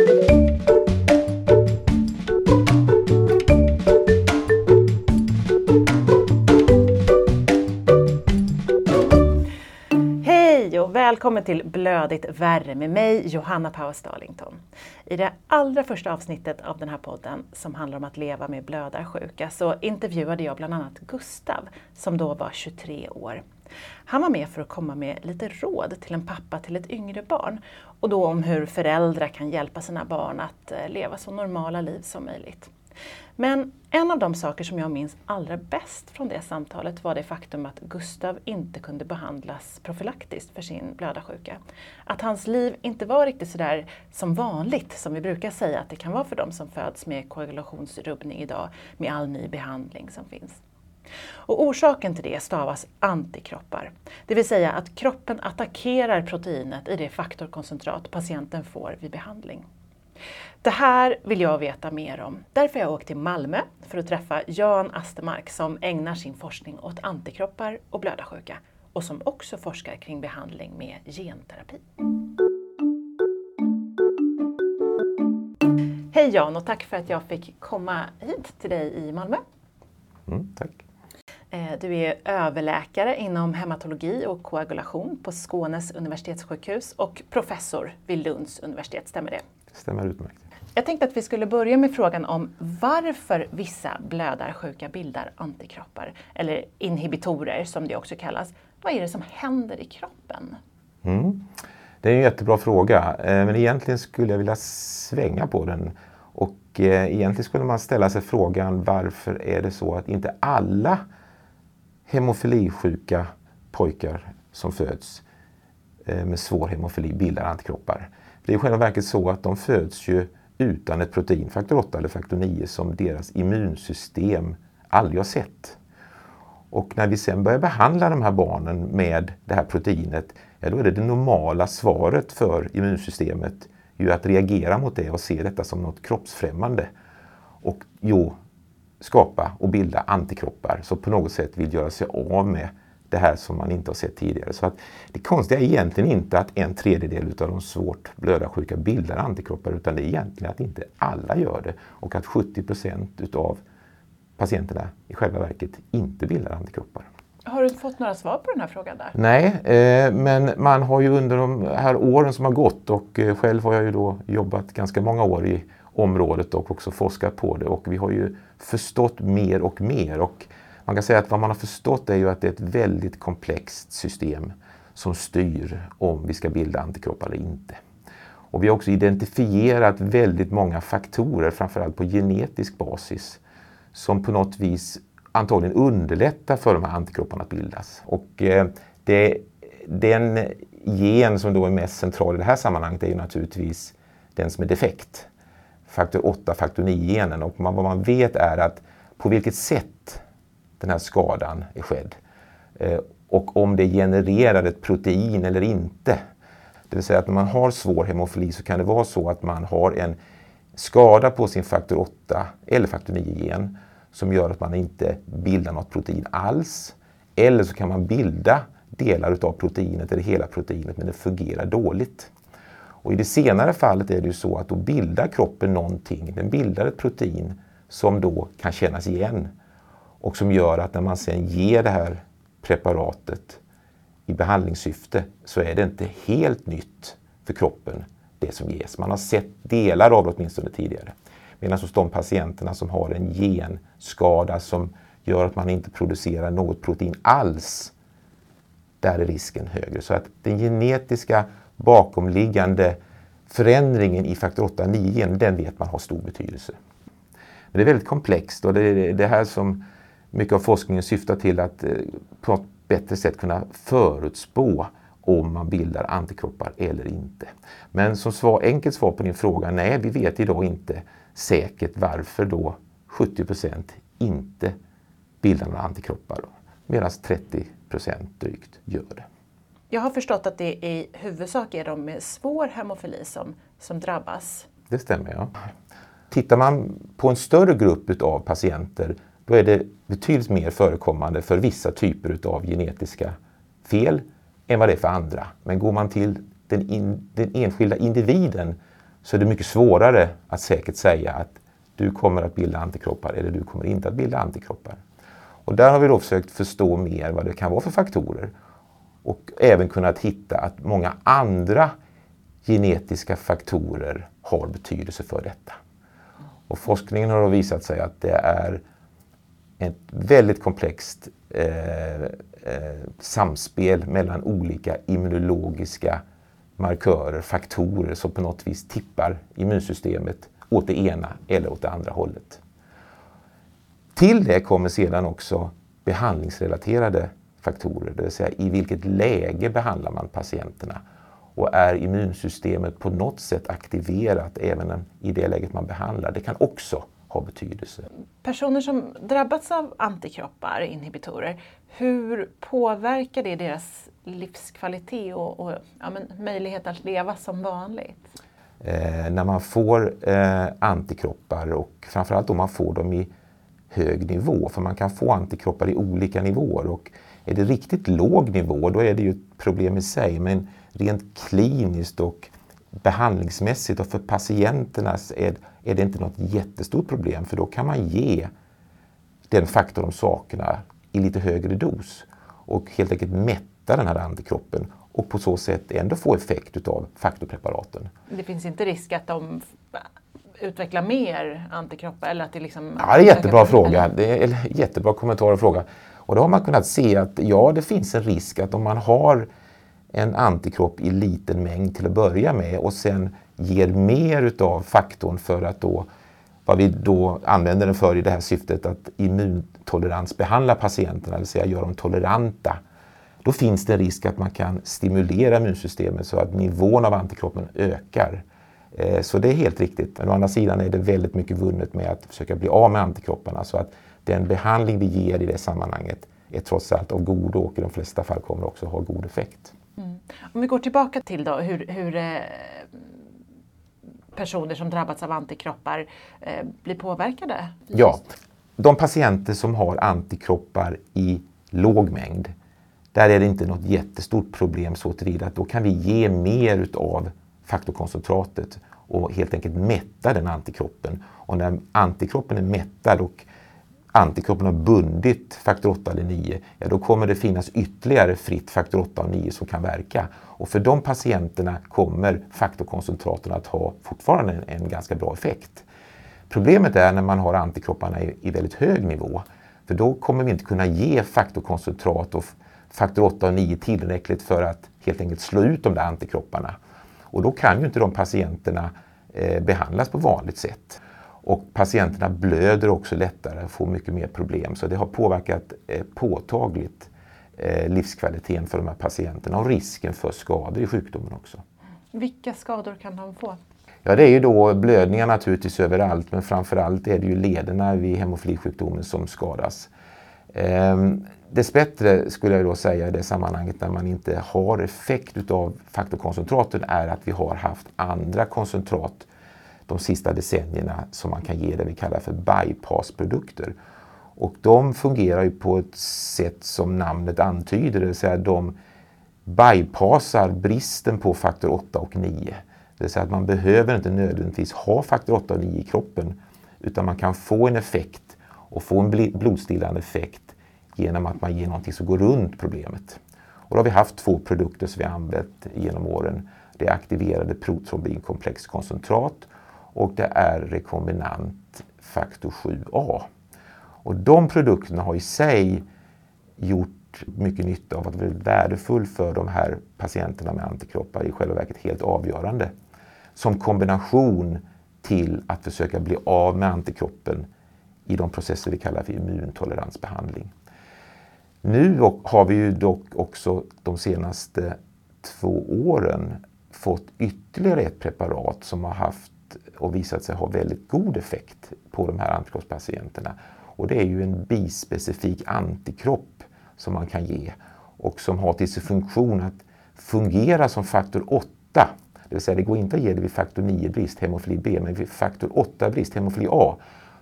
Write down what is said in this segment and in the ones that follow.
Hej och välkommen till Blödigt värre med mig Johanna Powers Darlington. I det allra första avsnittet av den här podden som handlar om att leva med blödarsjuka så intervjuade jag bland annat Gustav som då var 23 år. Han var med för att komma med lite råd till en pappa till ett yngre barn och då om hur föräldrar kan hjälpa sina barn att eh, leva så normala liv som möjligt. Men en av de saker som jag minns allra bäst från det samtalet var det faktum att Gustav inte kunde behandlas profylaktiskt för sin blödarsjuka. Att hans liv inte var riktigt sådär som vanligt, som vi brukar säga att det kan vara för de som föds med koagulationsrubbning idag, med all ny behandling som finns. Och orsaken till det stavas antikroppar, det vill säga att kroppen attackerar proteinet i det faktorkoncentrat patienten får vid behandling. Det här vill jag veta mer om. Därför har jag åkt till Malmö för att träffa Jan Astermark som ägnar sin forskning åt antikroppar och blödarsjuka och som också forskar kring behandling med genterapi. Hej Jan och tack för att jag fick komma hit till dig i Malmö. Mm, tack. Eh, du är överläkare inom hematologi och koagulation på Skånes universitetssjukhus och professor vid Lunds universitet, stämmer det? Stämmer utmärkt. Jag tänkte att vi skulle börja med frågan om varför vissa blödarsjuka bildar antikroppar, eller inhibitorer som det också kallas. Vad är det som händer i kroppen? Mm. Det är en jättebra fråga, eh, men egentligen skulle jag vilja svänga på den. Och eh, egentligen skulle man ställa sig frågan varför är det så att inte alla hemofilisjuka pojkar som föds eh, med svår hemofili bildar antikroppar. Det är i själva verket så att de föds ju utan ett protein, faktor 8 eller faktor 9, som deras immunsystem aldrig har sett. Och när vi sen börjar behandla de här barnen med det här proteinet, ja då är det det normala svaret för immunsystemet ju att reagera mot det och se detta som något kroppsfrämmande. Och jo, skapa och bilda antikroppar som på något sätt vill göra sig av med det här som man inte har sett tidigare. Så att det konstiga är egentligen inte att en tredjedel av de svårt blödarsjuka bildar antikroppar utan det är egentligen att inte alla gör det och att 70 procent utav patienterna i själva verket inte bildar antikroppar. Har du fått några svar på den här frågan? där? Nej, eh, men man har ju under de här åren som har gått och eh, själv har jag ju då jobbat ganska många år i området och också forskat på det och vi har ju förstått mer och mer. Och man kan säga att vad man har förstått är ju att det är ett väldigt komplext system som styr om vi ska bilda antikroppar eller inte. Och vi har också identifierat väldigt många faktorer, framförallt på genetisk basis, som på något vis antagligen underlättar för de här antikropparna att bildas. Och eh, det, den gen som då är mest central i det här sammanhanget är ju naturligtvis den som är defekt. Faktor 8, faktor 9-genen. Och vad man vet är att på vilket sätt den här skadan är skedd. Eh, och om det genererar ett protein eller inte. Det vill säga att när man har svår hemofili så kan det vara så att man har en skada på sin faktor 8 eller faktor 9-gen som gör att man inte bildar något protein alls. Eller så kan man bilda delar utav proteinet eller hela proteinet men det fungerar dåligt. Och I det senare fallet är det ju så att då bildar kroppen någonting, den bildar ett protein som då kan kännas igen och som gör att när man sen ger det här preparatet i behandlingssyfte så är det inte helt nytt för kroppen det som ges. Man har sett delar av det åtminstone tidigare. Medan hos de patienterna som har en genskada som gör att man inte producerar något protein alls, där är risken högre. Så att den genetiska bakomliggande förändringen i faktor 8-9 den vet man har stor betydelse. Men det är väldigt komplext och det är det här som mycket av forskningen syftar till att eh, på ett bättre sätt kunna förutspå om man bildar antikroppar eller inte. Men som svar, enkelt svar på din fråga, nej vi vet idag inte säkert varför då 70% inte bildar några antikroppar medan 30% drygt gör det. Jag har förstått att det i huvudsak är de med svår hemofili som, som drabbas. Det stämmer, ja. Tittar man på en större grupp av patienter då är det betydligt mer förekommande för vissa typer av genetiska fel än vad det är för andra. Men går man till den, in, den enskilda individen så är det mycket svårare att säkert säga att du kommer att bilda antikroppar eller du kommer inte att bilda antikroppar. Och där har vi då försökt förstå mer vad det kan vara för faktorer och även kunnat hitta att många andra genetiska faktorer har betydelse för detta. Och forskningen har då visat sig att det är ett väldigt komplext eh, eh, samspel mellan olika immunologiska markörer, faktorer som på något vis tippar immunsystemet åt det ena eller åt det andra hållet. Till det kommer sedan också behandlingsrelaterade faktorer, det vill säga i vilket läge behandlar man patienterna och är immunsystemet på något sätt aktiverat även i det läget man behandlar. Det kan också ha betydelse. Personer som drabbats av antikroppar, inhibitorer, hur påverkar det deras livskvalitet och, och ja, möjlighet att leva som vanligt? Eh, när man får eh, antikroppar och framförallt om man får dem i hög nivå, för man kan få antikroppar i olika nivåer och är det riktigt låg nivå då är det ju ett problem i sig men rent kliniskt och behandlingsmässigt och för patienterna är, är det inte något jättestort problem för då kan man ge den faktor de saknar i lite högre dos och helt enkelt mätta den här antikroppen och på så sätt ändå få effekt utav faktorpreparaten. Det finns inte risk att de utvecklar mer antikroppar? Eller att det liksom ja, det är en jättebra fråga. Det är en jättebra kommentar och fråga. Och då har man kunnat se att ja, det finns en risk att om man har en antikropp i liten mängd till att börja med och sen ger mer utav faktorn för att då, vad vi då använder den för i det här syftet att immuntoleransbehandla patienterna, det vill säga göra dem toleranta. Då finns det en risk att man kan stimulera immunsystemet så att nivån av antikroppen ökar. Eh, så det är helt riktigt. Men å andra sidan är det väldigt mycket vunnet med att försöka bli av med antikropparna så att den behandling vi ger i det sammanhanget är trots allt av godo och i de flesta fall kommer också ha god effekt. Mm. Om vi går tillbaka till då hur, hur eh, personer som drabbats av antikroppar eh, blir påverkade? Ja, de patienter som har antikroppar i låg mängd, där är det inte något jättestort problem så tillvida att då kan vi ge mer utav faktorkoncentratet och helt enkelt mätta den antikroppen. Och när antikroppen är mättad och antikropparna har bundit faktor 8 eller 9, ja då kommer det finnas ytterligare fritt faktor 8 och 9 som kan verka. Och för de patienterna kommer faktorkoncentraten att ha fortfarande en, en ganska bra effekt. Problemet är när man har antikropparna i, i väldigt hög nivå, för då kommer vi inte kunna ge faktorkoncentrat och faktor 8 och 9 tillräckligt för att helt enkelt slå ut de där antikropparna. Och då kan ju inte de patienterna eh, behandlas på vanligt sätt. Och patienterna blöder också lättare och får mycket mer problem. Så det har påverkat eh, påtagligt eh, livskvaliteten för de här patienterna och risken för skador i sjukdomen också. Vilka skador kan de få? Ja, det är ju då blödningar naturligtvis överallt men framförallt är det ju lederna vid hemofilisjukdomen som skadas. Ehm, dessbättre skulle jag då säga i det sammanhanget när man inte har effekt utav faktorkoncentraten är att vi har haft andra koncentrat de sista decennierna som man kan ge det vi kallar för bypassprodukter. Och de fungerar ju på ett sätt som namnet antyder, det vill säga de bypassar bristen på faktor 8 och 9. Det vill säga att man behöver inte nödvändigtvis ha faktor 8 och 9 i kroppen utan man kan få en effekt och få en blodstillande effekt genom att man ger någonting som går runt problemet. Och då har vi haft två produkter som vi har använt genom åren. Det är aktiverade protrombinkomplexkoncentrat och det är rekombinant faktor 7A. Och de produkterna har i sig gjort mycket nytta och varit värdefull för de här patienterna med antikroppar, i själva verket helt avgörande. Som kombination till att försöka bli av med antikroppen i de processer vi kallar för immuntoleransbehandling. Nu har vi ju dock också de senaste två åren fått ytterligare ett preparat som har haft och visat sig ha väldigt god effekt på de här antikroppspatienterna. Och det är ju en bispecifik antikropp som man kan ge och som har till sin funktion att fungera som faktor 8. Det vill säga det går inte att ge det vid faktor 9-brist, hemofili B, men vid faktor 8-brist, hemofili A,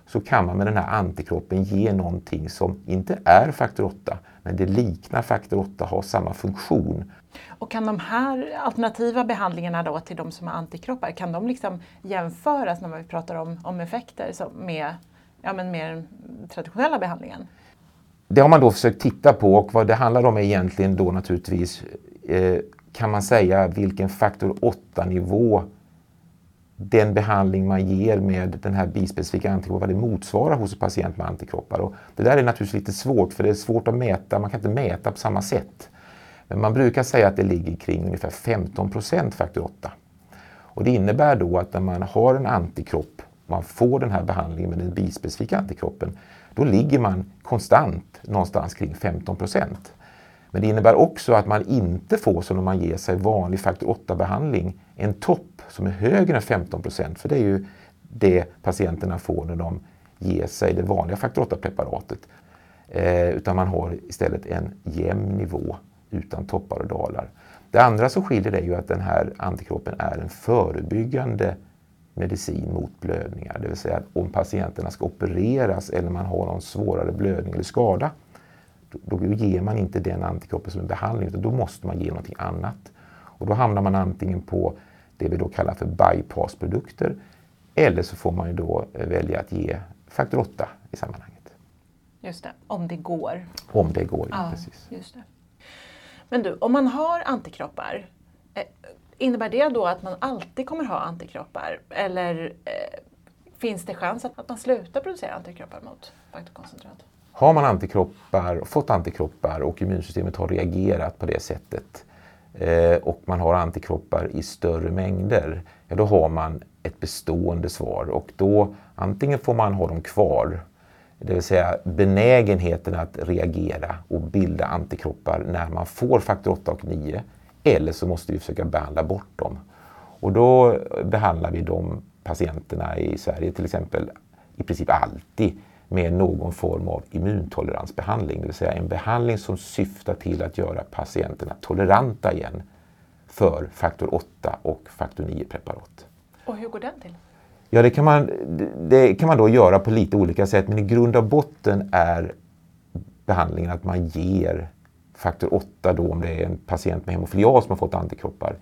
så kan man med den här antikroppen ge någonting som inte är faktor 8, men det liknar faktor 8, har samma funktion. Och kan de här alternativa behandlingarna då till de som har antikroppar, kan de liksom jämföras när vi pratar om, om effekter med, ja, men med den traditionella behandlingen? Det har man då försökt titta på och vad det handlar om är egentligen då naturligtvis eh, kan man säga vilken faktor 8-nivå den behandling man ger med den här bispecifika antikroppen, vad det motsvarar hos en patient med antikroppar. Och det där är naturligtvis lite svårt för det är svårt att mäta, man kan inte mäta på samma sätt. Men man brukar säga att det ligger kring ungefär 15 procent faktor 8. Och det innebär då att när man har en antikropp, man får den här behandlingen med den bispecifika antikroppen, då ligger man konstant någonstans kring 15 procent. Men det innebär också att man inte får, som om man ger sig vanlig faktor 8-behandling, en topp som är högre än 15 procent, för det är ju det patienterna får när de ger sig det vanliga faktor 8-preparatet. Eh, utan man har istället en jämn nivå utan toppar och dalar. Det andra som skiljer är ju att den här antikroppen är en förebyggande medicin mot blödningar. Det vill säga att om patienterna ska opereras eller man har någon svårare blödning eller skada, då, då ger man inte den antikroppen som en behandling utan då måste man ge någonting annat. Och då hamnar man antingen på det vi då kallar för bypassprodukter eller så får man ju då välja att ge faktor 8 i sammanhanget. Just det, om det går. Om det går, ja, precis. Just det. Men du, om man har antikroppar, eh, innebär det då att man alltid kommer ha antikroppar? Eller eh, finns det chans att, man slutar producera antikroppar mot faktorkoncentrat? Har man antikroppar, fått antikroppar och immunsystemet har reagerat på det sättet eh, Eh, och man har antikroppar i större mängder, ja då har man ett bestående svar och då antingen får man ha dem kvar det vill säga benägenheten att reagera och bilda antikroppar när man får faktor 8 och 9. Eller så måste vi försöka behandla bort dem. Och då behandlar vi de patienterna i Sverige till exempel i princip alltid med någon form av immuntoleransbehandling. Det vill säga en behandling som syftar till att göra patienterna toleranta igen för faktor 8 och faktor 9-preparat. Och hur går den till? Ja, det kan, man, det kan man då göra på lite olika sätt men i grund och botten är behandlingen att man ger faktor 8 då om det är en patient med hemofilias som har fått antikroppar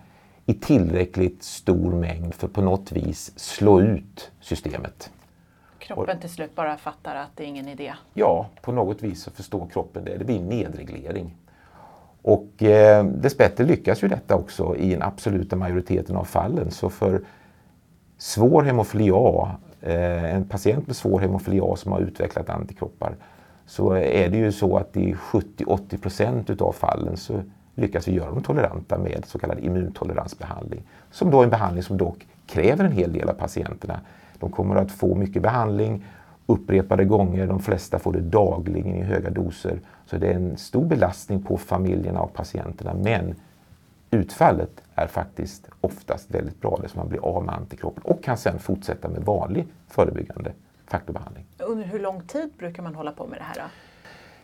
i tillräckligt stor mängd för på något vis slå ut systemet. Kroppen till slut bara fattar att det är ingen idé? Ja, på något vis så förstår kroppen det. Det blir nedreglering. Och eh, dessbättre lyckas ju detta också i den absoluta majoriteten av fallen. Så för svår hemofilia, eh, en patient med svår hemofilia som har utvecklat antikroppar, så är det ju så att i 70-80 procent utav fallen så lyckas vi göra dem toleranta med så kallad immuntoleransbehandling. Som då är en behandling som dock kräver en hel del av patienterna. De kommer att få mycket behandling upprepade gånger, de flesta får det dagligen i höga doser. Så det är en stor belastning på familjerna och patienterna men utfallet är faktiskt oftast väldigt bra, det som man blir av med antikroppen och kan sedan fortsätta med vanlig förebyggande faktorbehandling. Under hur lång tid brukar man hålla på med det här? Då?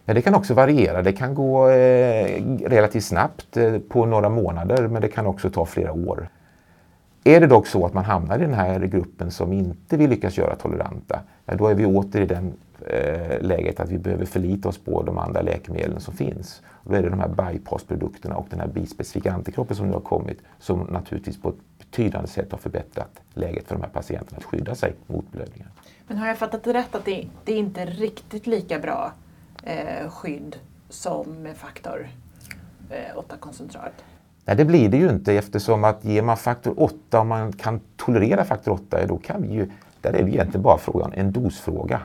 Ja, det kan också variera. Det kan gå eh, relativt snabbt eh, på några månader men det kan också ta flera år. Är det dock så att man hamnar i den här gruppen som inte vill lyckas göra toleranta, ja, då är vi åter i det eh, läget att vi behöver förlita oss på de andra läkemedlen som finns. Och då är det de här bypassprodukterna och den här bispecifika antikroppen som nu har kommit som naturligtvis på ett betydande sätt har förbättrat läget för de här patienterna att skydda sig mot blödningar. Men har jag fattat det rätt att det, det är inte riktigt lika bra eh, skydd som faktor eh, 8-koncentrat? Nej, det blir det ju inte eftersom att ger man faktor 8 och man kan tolerera faktor 8, då kan vi ju, där är det egentligen bara frågan, en dosfråga.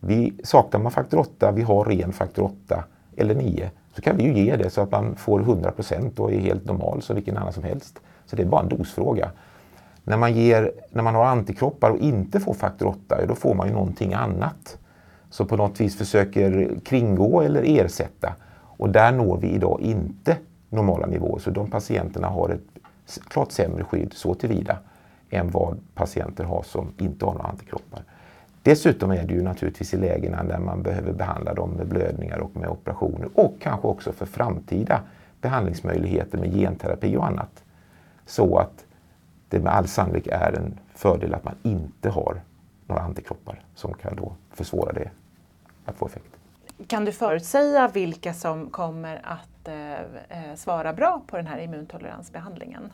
Vi, saknar man faktor 8, vi har ren faktor 8 eller 9, så kan vi ju ge det så att man får 100 procent och är helt normal som vilken annan som helst. Så det är bara en dosfråga. När man, ger, när man har antikroppar och inte får faktor 8, då får man ju någonting annat. Som på något vis försöker kringgå eller ersätta. Och där når vi idag inte normala nivåer. Så de patienterna har ett klart sämre skydd så tillvida än vad patienter har som inte har några antikroppar. Dessutom är det ju naturligtvis i lägena där man behöver behandla dem med blödningar och med operationer och kanske också för framtida behandlingsmöjligheter med genterapi och annat. Så att det med all sannolikhet är en fördel att man inte har några antikroppar som kan då försvåra det att få effekt. Kan du förutsäga vilka som kommer att eh, eh svara bra på den här immuntoleransbehandlingen?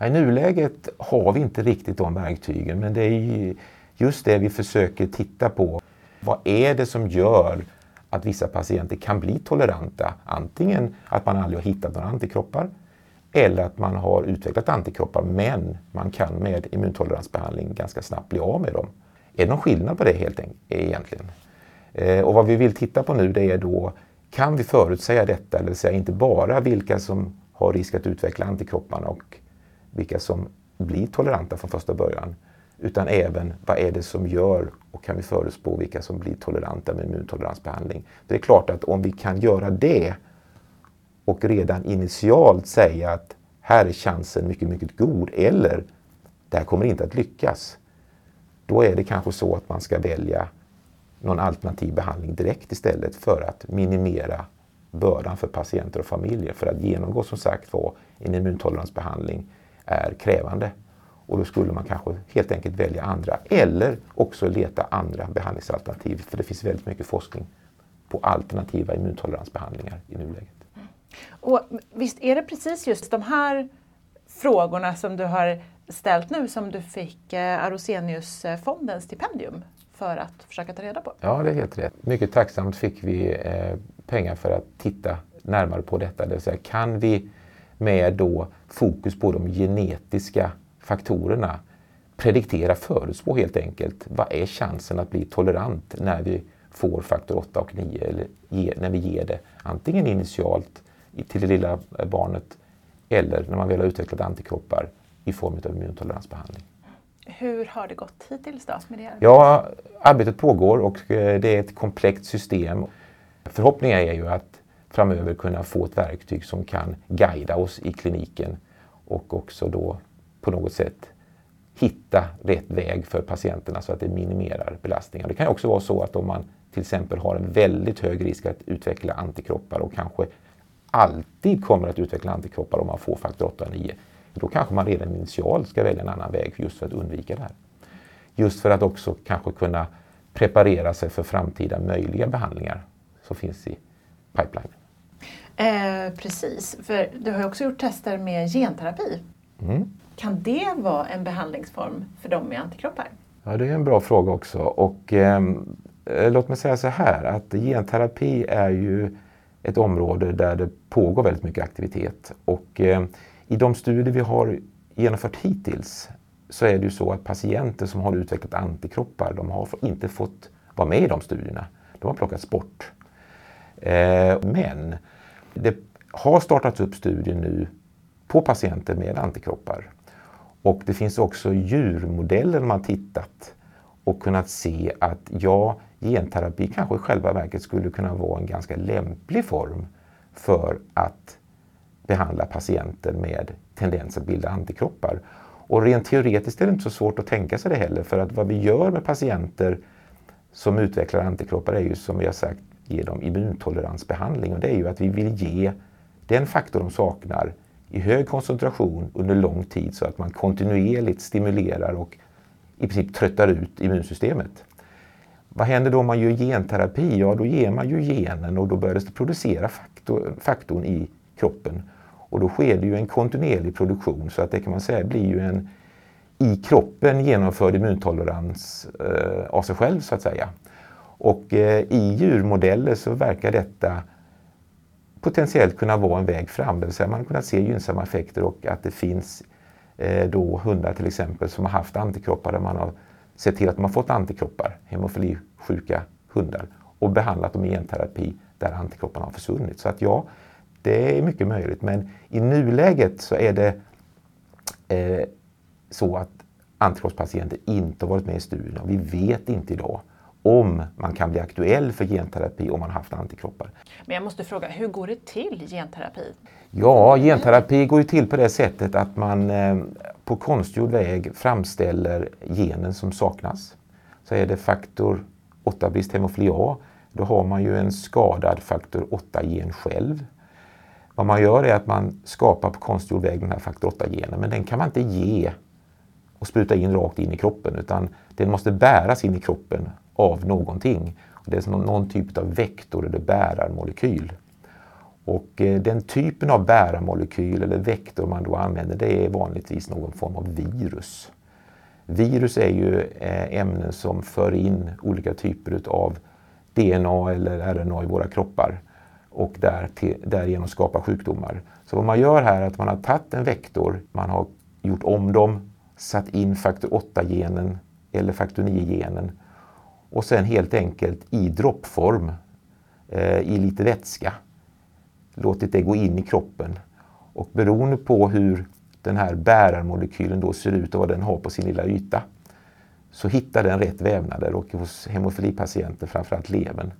I nuläget har vi inte riktigt de verktygen men det är just det vi försöker titta på. Vad är det som gör att vissa patienter kan bli toleranta? Antingen att man aldrig har hittat några antikroppar eller att man har utvecklat antikroppar men man kan med immuntoleransbehandling ganska snabbt bli av med dem. Är det någon skillnad på det helt enkelt egentligen? Eh, och vad vi vill titta på nu det är då, kan vi förutsäga detta? Det vill säga inte bara vilka som har risk att utveckla antikropparna och vilka som blir toleranta från första början. Utan även vad är det som gör och kan vi förutspå vilka som blir toleranta med immuntoleransbehandling. Det är klart att om vi kan göra det och redan initialt säga att här är chansen mycket, mycket god eller det här kommer inte att lyckas. Då är det kanske så att man ska välja någon alternativ behandling direkt istället för att minimera bördan för patienter och familjer. För att genomgå som sagt var en immuntoleransbehandling är krävande. Och då skulle man kanske helt enkelt välja andra eller också leta andra behandlingsalternativ. För det finns väldigt mycket forskning på alternativa immuntoleransbehandlingar i nuläget. Och visst är det precis just de här frågorna som du har ställt nu som du fick eh, Aroseniusfondens stipendium för att försöka ta reda på? Ja, det är helt rätt. Mycket tacksamt fick vi eh, pengar för att titta närmare på detta. Det vill säga, kan vi med då fokus på de genetiska faktorerna prediktera, förutspå helt enkelt. Vad är chansen att bli tolerant när vi får faktor 8 och 9 eller ge, när vi ger det antingen initialt till det lilla barnet eller när man väl har utvecklat antikroppar i form av immuntoleransbehandling. Hur har det gått hittills då med det? Ja, arbetet pågår och eh, det är ett komplext system. Förhoppningen är ju att framöver kunna få ett verktyg som kan guida oss i kliniken och också då på något sätt hitta rätt väg för patienterna så att det minimerar belastningen. Det kan också vara så att om man till exempel har en väldigt hög risk att utveckla antikroppar och kanske alltid kommer att utveckla antikroppar om man får faktor 8 och 9. Då kanske man redan initialt ska välja en annan väg just för att undvika det här. Just för att också kanske kunna preparera sig för framtida möjliga behandlingar som finns i pipelinen. Eh, precis, för du har också gjort tester med genterapi. Mm. Kan det vara en behandlingsform för dem med antikroppar? Ja, det är en bra fråga också. Och, ehm, eh, låt mig säga så här att genterapi är ju ett område där det pågår väldigt mycket aktivitet. Och, eh, i de studier vi har genomfört hittills så är det ju så att patienter som har utvecklat antikroppar de har inte fått vara med i de studierna. De har plockats bort. Eh, men det har startats upp studier nu på patienter med antikroppar. Och det finns också djurmodeller man tittat och kunnat se att ja, genterapi kanske i själva verket skulle kunna vara en ganska lämplig form för att behandla patienter med tendens att bilda antikroppar. Och rent teoretiskt är det inte så svårt att tänka sig det heller för att vad vi gör med patienter som utvecklar antikroppar är ju som vi har sagt ge dem immuntoleransbehandling och det är ju att vi vill ge den faktor de saknar i hög koncentration under lång tid så att man kontinuerligt stimulerar och i princip tröttar ut immunsystemet. Vad händer då om man gör genterapi? Ja, då ger man ju genen och då börjar det producera faktor, faktorn i kroppen. Och då sker det ju en kontinuerlig produktion så att det kan man säga blir ju en i kroppen genomförd immuntolerans eh, av sig själv så att säga. Och eh, i djurmodeller så verkar detta potentiellt kunna vara en väg fram. Det vill säga man har kunnat se gynnsamma effekter och att det finns eh, då hundar till exempel som har haft antikroppar där man har sett till att de har fått antikroppar, hemofilisjuka hundar och behandlat dem i genterapi där antikropparna har försvunnit. Så att ja, det är mycket möjligt men i nuläget så är det eh, så att antikroppspatienter inte har varit med i studierna. Vi vet inte idag om man kan bli aktuell för genterapi om man haft antikroppar. Men jag måste fråga, hur går det till genterapi? Ja, genterapi går ju till på det sättet att man eh, på konstgjord väg framställer genen som saknas. Så är det faktor 8-brist hemofili A, då har man ju en skadad faktor 8-gen själv. Vad man gör är att man skapar på konstgjord väg den här faktor 8-genen, men den kan man inte ge och spruta in rakt in i kroppen utan den måste bäras in i kroppen av någonting. Det är som någon typ av vektor eller bärarmolekyl. Och eh, den typen av bärarmolekyl eller vektor man då använder det är vanligtvis någon form av virus. Virus är ju eh, ämnen som för in olika typer av DNA eller RNA i våra kroppar och där till, därigenom skapa sjukdomar. Så vad man gör här är att man har tagit en vektor, man har gjort om dem, satt in faktor 8-genen eller faktor 9-genen och sen helt enkelt i droppform eh, i lite vätska låtit det gå in i kroppen. Och beroende på hur den här bärarmolekylen då ser ut och vad den har på sin lilla yta så hittar den rätt vävnader och hos hemofilipatienter, framförallt levern,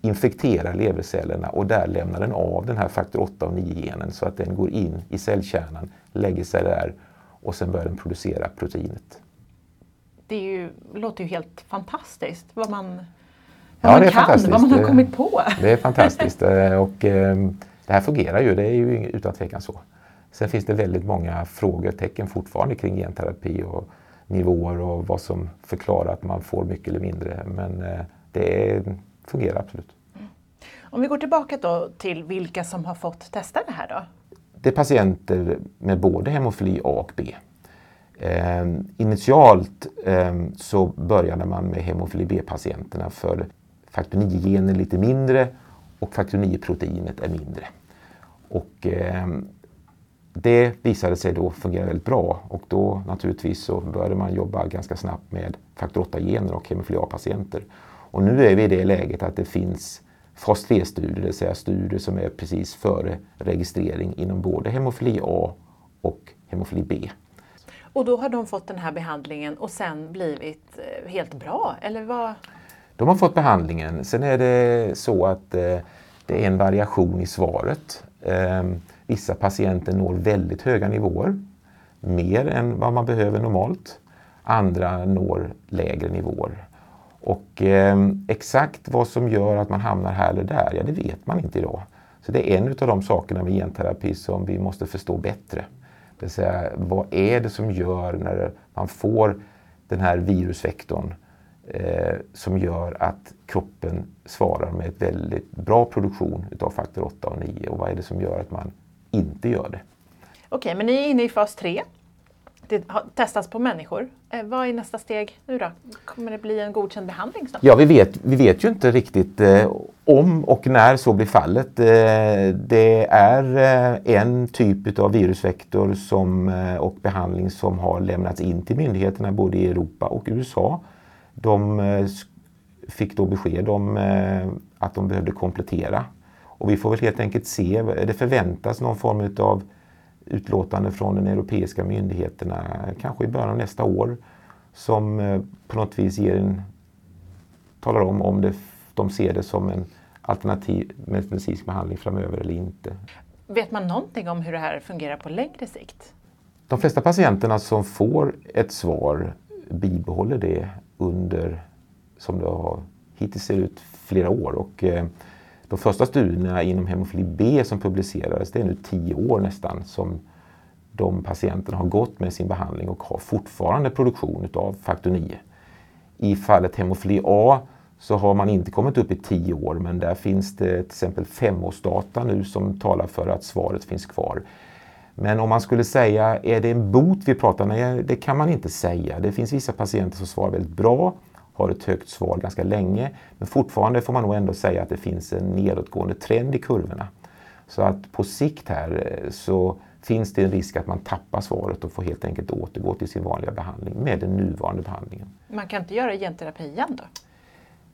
infekterar levercellerna och där lämnar den av den här faktor 8 och 9-genen så att den går in i cellkärnan, lägger sig där och sen börjar den producera proteinet. Det är ju, låter ju helt fantastiskt vad man, vad ja, man kan, vad man har kommit på. Det är fantastiskt eh, och ehm, det här fungerar ju, det är ju utan tvekan så. Sen finns det väldigt många frågetecken fortfarande kring genterapi och nivåer och vad som förklarar att man får mycket eller mindre. Men eh, det fungerar absolut. Mm. Om vi går tillbaka då till vilka som har fått testa det här då? Det är patienter med både hemofili A och B. Eh, initialt eh, så började man med hemofili B-patienterna för faktor 9-genen lite mindre och faktor 9-proteinet är mindre. Och eh, det visade sig då fungera väldigt bra och då naturligtvis så började man jobba ganska snabbt med faktor 8-gener och hemofili A-patienter. Och nu är vi i det läget att det finns fas 3-studier, det vill säga studier som är precis före registrering inom både hemofili A och hemofili B. Och då har de fått den här behandlingen och sen blivit eh, helt bra, eller vad? De har fått behandlingen. Sen är det så att eh, det är en variation i svaret. Ehm, vissa patienter når väldigt höga nivåer, mer än vad man behöver normalt. Andra når lägre nivåer. Och eh, exakt vad som gör att man hamnar här eller där, ja det vet man inte idag. Så det är en av de sakerna med genterapi som vi måste förstå bättre. Det vill säga, vad är det som gör när man får den här virusvektorn eh, som gör att kroppen svarar med ett väldigt bra produktion utav faktor 8 och 9 och vad är det som gör att man inte gör det. Okej, men ni är inne i fas 3. Det har testats på människor. Eh, vad är nästa steg nu då? Kommer det bli en godkänd behandling snart? Ja, vi vet, vi vet ju inte riktigt eh, om och när så blir fallet. Eh, det är eh, en typ av virusvektor som, eh, och behandling som har lämnats in till myndigheterna både i Europa och USA. De eh, fick då besked om eh, att de behövde komplettera och vi får väl helt enkelt se, det förväntas någon form av utlåtande från den europeiska myndigheterna kanske i början av nästa år som eh, på något vis ger en, talar om om det, de ser det som en alternativ medicinsk behandling framöver eller inte. Vet man någonting om hur det här fungerar på längre sikt? De flesta patienterna som får ett svar bibehåller det under, som det har hittills ser ut, flera år. Och, eh, de första studierna inom hemofili B som publicerades, det är nu tio år nästan som de patienterna har gått med sin behandling och har fortfarande produktion av faktor 9. I fallet hemofili A så har man inte kommit upp i tio år men där finns det till exempel femårsdata nu som talar för att svaret finns kvar. Men om man skulle säga, är det en bot vi pratar om? Nej, det kan man inte säga. Det finns vissa patienter som svarar väldigt bra har ett högt svar ganska länge. Men fortfarande får man nog ändå säga att det finns en nedåtgående trend i kurvorna. Så att på sikt här eh, så finns det en risk att man tappar svaret och får helt enkelt återgå till sin vanliga behandling med den nuvarande behandlingen. Man kan inte göra genterapi igen då?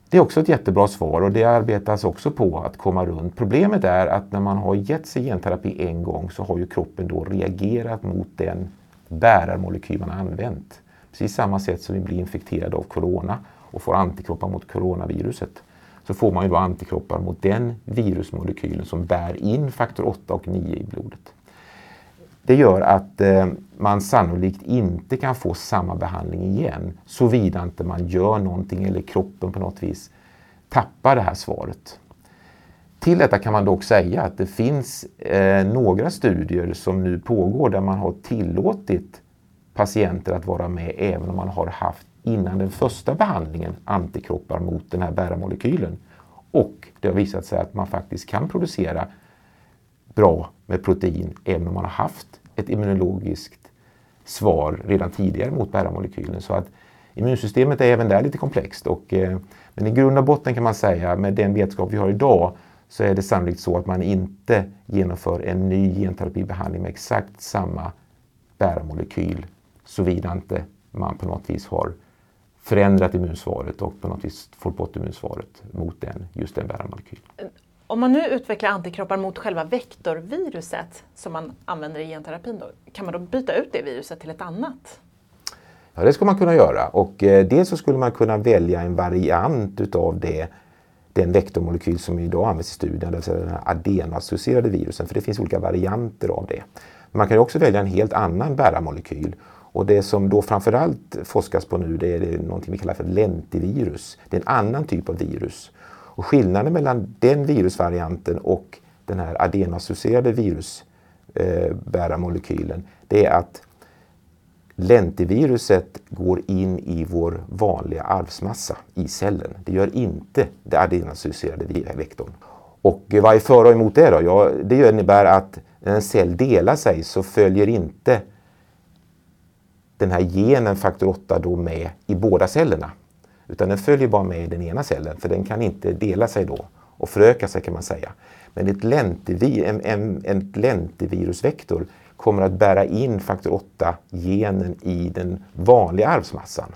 Det är också ett jättebra svar och det arbetas också på att komma runt. Problemet är att när man har gett sig genterapi en gång så har ju kroppen då reagerat mot den bärarmolekyl man har använt. Precis samma sätt som vi blir infekterade av corona och får antikroppar mot coronaviruset så får man ju då antikroppar mot den virusmolekylen som bär in faktor 8 och 9 i blodet. Det gör att eh, man sannolikt inte kan få samma behandling igen såvida inte man gör någonting eller kroppen på något vis tappar det här svaret. Till detta kan man dock säga att det finns eh, några studier som nu pågår där man har tillåtit patienter att vara med även om man har haft innan den första behandlingen antikroppar mot den här bärarmolekylen. Och det har visat sig att man faktiskt kan producera bra med protein även om man har haft ett immunologiskt svar redan tidigare mot bärarmolekylen. Så att immunsystemet är även där lite komplext. Och, eh, men i grund och botten kan man säga med den vetskap vi har idag så är det sannolikt så att man inte genomför en ny genterapibehandling med exakt samma bärarmolekyl såvida inte man på något vis har förändrat immunsvaret och på något vis fått bort immunsvaret mot den, just den bärarmolekylen. Om man nu utvecklar antikroppar mot själva vektorviruset som man använder i genterapin, då, kan man då byta ut det viruset till ett annat? Ja, det ska man kunna göra. Och eh, dels så skulle man kunna välja en variant utav det, den vektormolekyl som idag används i studien, alltså den här adenoassocierade virusen, för det finns olika varianter av det. Men man kan också välja en helt annan bärarmolekyl. Och det som då framförallt forskas på nu det är någonting vi kallar för lentivirus. Det är en annan typ av virus. Och skillnaden mellan den virusvarianten och den här adenoassocierade virusbärarmolekylen eh, det är att lentiviruset går in i vår vanliga arvsmassa i cellen. Det gör inte det adenoassocierade vektorn. Och vad är för och emot det då? Ja, det innebär att när en cell delar sig så följer inte den här genen faktor 8 då med i båda cellerna. Utan den följer bara med i den ena cellen för den kan inte dela sig då och föröka sig kan man säga. Men ett lentivi, en, en, en lentivirusvektor kommer att bära in faktor 8-genen i den vanliga arvsmassan.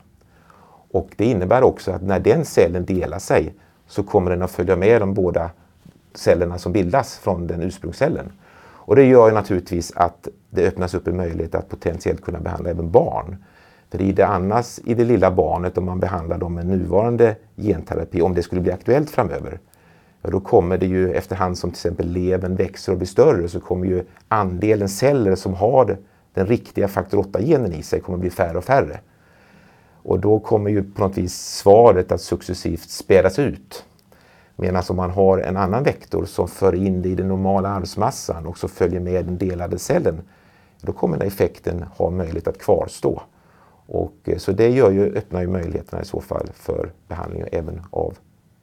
Och det innebär också att när den cellen delar sig så kommer den att följa med de båda cellerna som bildas från den ursprungscellen. Och det gör naturligtvis att det öppnas upp en möjlighet att potentiellt kunna behandla även barn. För i det annars, i det lilla barnet, om man behandlar dem med nuvarande genterapi, om det skulle bli aktuellt framöver, ja, då kommer det ju efterhand som till exempel levern växer och blir större så kommer ju andelen celler som har den riktiga faktor 8-genen i sig kommer bli färre och färre. Och då kommer ju på något vis svaret att successivt spädas ut. Medan om man har en annan vektor som för in det i den normala arvsmassan och så följer med den delade cellen, då kommer den effekten ha möjlighet att kvarstå. Och, eh, så det gör ju, öppnar ju möjligheterna i så fall för behandling även av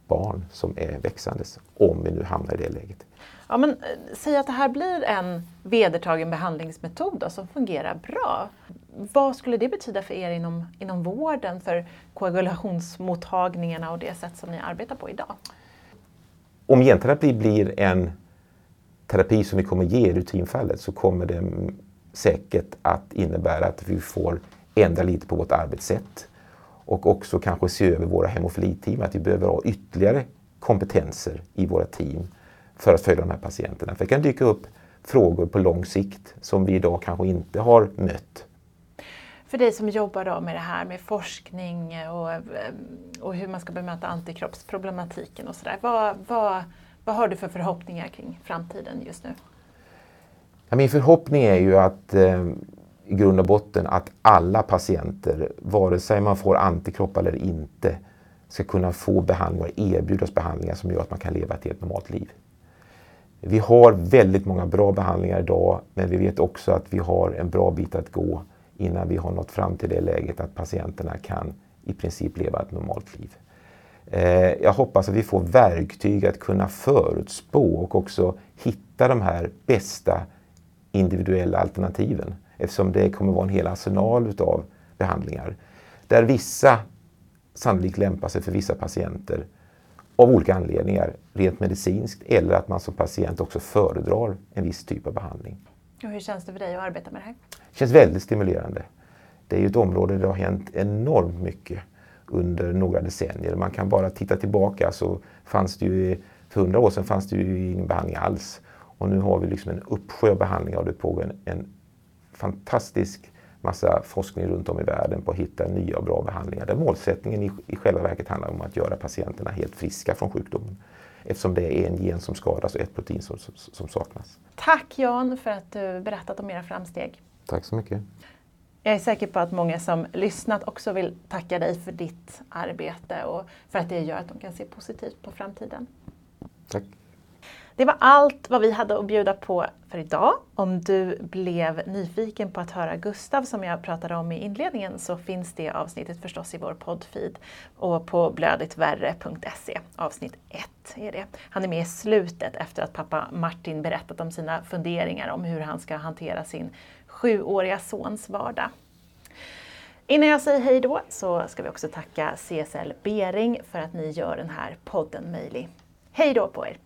barn som är växandes, om vi nu hamnar i det läget. Ja, men, eh, säg att det här blir en vedertagen behandlingsmetod då, som fungerar bra. Vad skulle det betyda för er inom, inom vården, för koagulationsmottagningarna och det sätt som ni arbetar på idag? Om genterapi blir en terapi som vi kommer ge i rutinfallet så kommer det säkert att innebära att vi får ändra lite på vårt arbetssätt och också kanske se över våra hemofiliteam, att vi behöver ha ytterligare kompetenser i våra team för att följa de här patienterna. För det kan dyka upp frågor på lång sikt som vi idag kanske inte har mött. För dig som jobbar då med det här med forskning och, eh, och hur man ska bemöta antikroppsproblematiken och sådär. Vad, vad, vad har du för förhoppningar kring framtiden just nu? Ja, min förhoppning är ju att eh, i grund och botten att alla patienter, vare sig man får antikroppar eller inte, ska kunna få behandlingar erbjudas behandlingar som gör att man kan leva ett helt normalt liv. Vi har väldigt många bra behandlingar idag, men vi vet också att vi har en bra bit att gå innan vi har nått fram till det läget att patienterna kan i princip leva ett normalt liv. Eh, jag hoppas att vi får verktyg att kunna förutspå och också hitta de här bästa individuella alternativen eftersom det kommer vara en hel arsenal utav behandlingar. Där vissa sannolikt lämpar sig för vissa patienter av olika anledningar, rent medicinskt eller att man som patient också föredrar en viss typ av behandling. Och hur känns det för dig att arbeta med det här? Det känns väldigt stimulerande. Det är ju ett område där det har hänt enormt mycket under några decennier. Man kan bara titta tillbaka så fanns det ju, för hundra år sedan fanns det ju ingen behandling alls. Och nu har vi liksom en uppsjö av behandlingar och det pågår en, en fantastisk massa forskning runt om i världen på att hitta nya och bra behandlingar där målsättningen i, i själva verket handlar om att göra patienterna helt friska från sjukdomen. Eftersom det är en gen som skadas och ett protein som, som, som saknas. Tack Jan för att du berättat om era framsteg. Tack så mycket. Jag är säker på att många som lyssnat också vill tacka dig för ditt arbete och för att det gör att de kan se positivt på framtiden. Tack. Det var allt vad vi hade att bjuda på för idag. Om du blev nyfiken på att höra Gustav som jag pratade om i inledningen så finns det avsnittet förstås i vår poddfeed och på blöditvärre.se. Avsnitt 1 är det. Han är med i slutet efter att pappa Martin berättat om sina funderingar om hur han ska hantera sin sjuåriga sons vardag. Innan jag säger hej då så ska vi också tacka CSL Bering för att ni gör den här podden möjlig. Hej då på er!